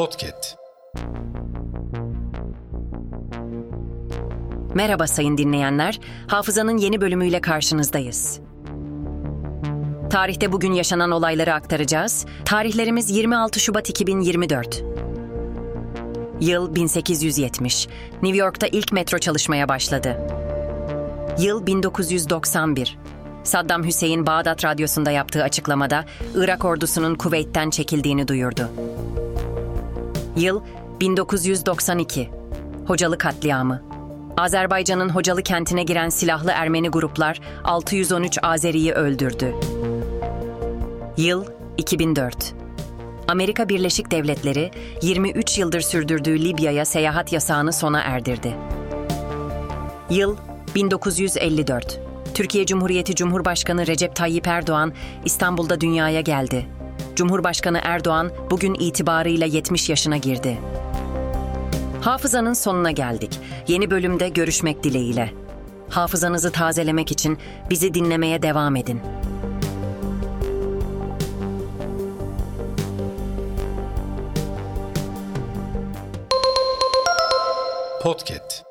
Podcast. Merhaba sayın dinleyenler. Hafızanın yeni bölümüyle karşınızdayız. Tarihte bugün yaşanan olayları aktaracağız. Tarihlerimiz 26 Şubat 2024. Yıl 1870. New York'ta ilk metro çalışmaya başladı. Yıl 1991. Saddam Hüseyin Bağdat Radyosu'nda yaptığı açıklamada Irak ordusunun Kuveyt'ten çekildiğini duyurdu. Yıl 1992. Hocalı katliamı. Azerbaycan'ın Hocalı kentine giren silahlı Ermeni gruplar 613 Azeri'yi öldürdü. Yıl 2004. Amerika Birleşik Devletleri 23 yıldır sürdürdüğü Libya'ya seyahat yasağını sona erdirdi. Yıl 1954. Türkiye Cumhuriyeti Cumhurbaşkanı Recep Tayyip Erdoğan İstanbul'da dünyaya geldi. Cumhurbaşkanı Erdoğan bugün itibarıyla 70 yaşına girdi. Hafızanın sonuna geldik. Yeni bölümde görüşmek dileğiyle. Hafızanızı tazelemek için bizi dinlemeye devam edin. Podcast.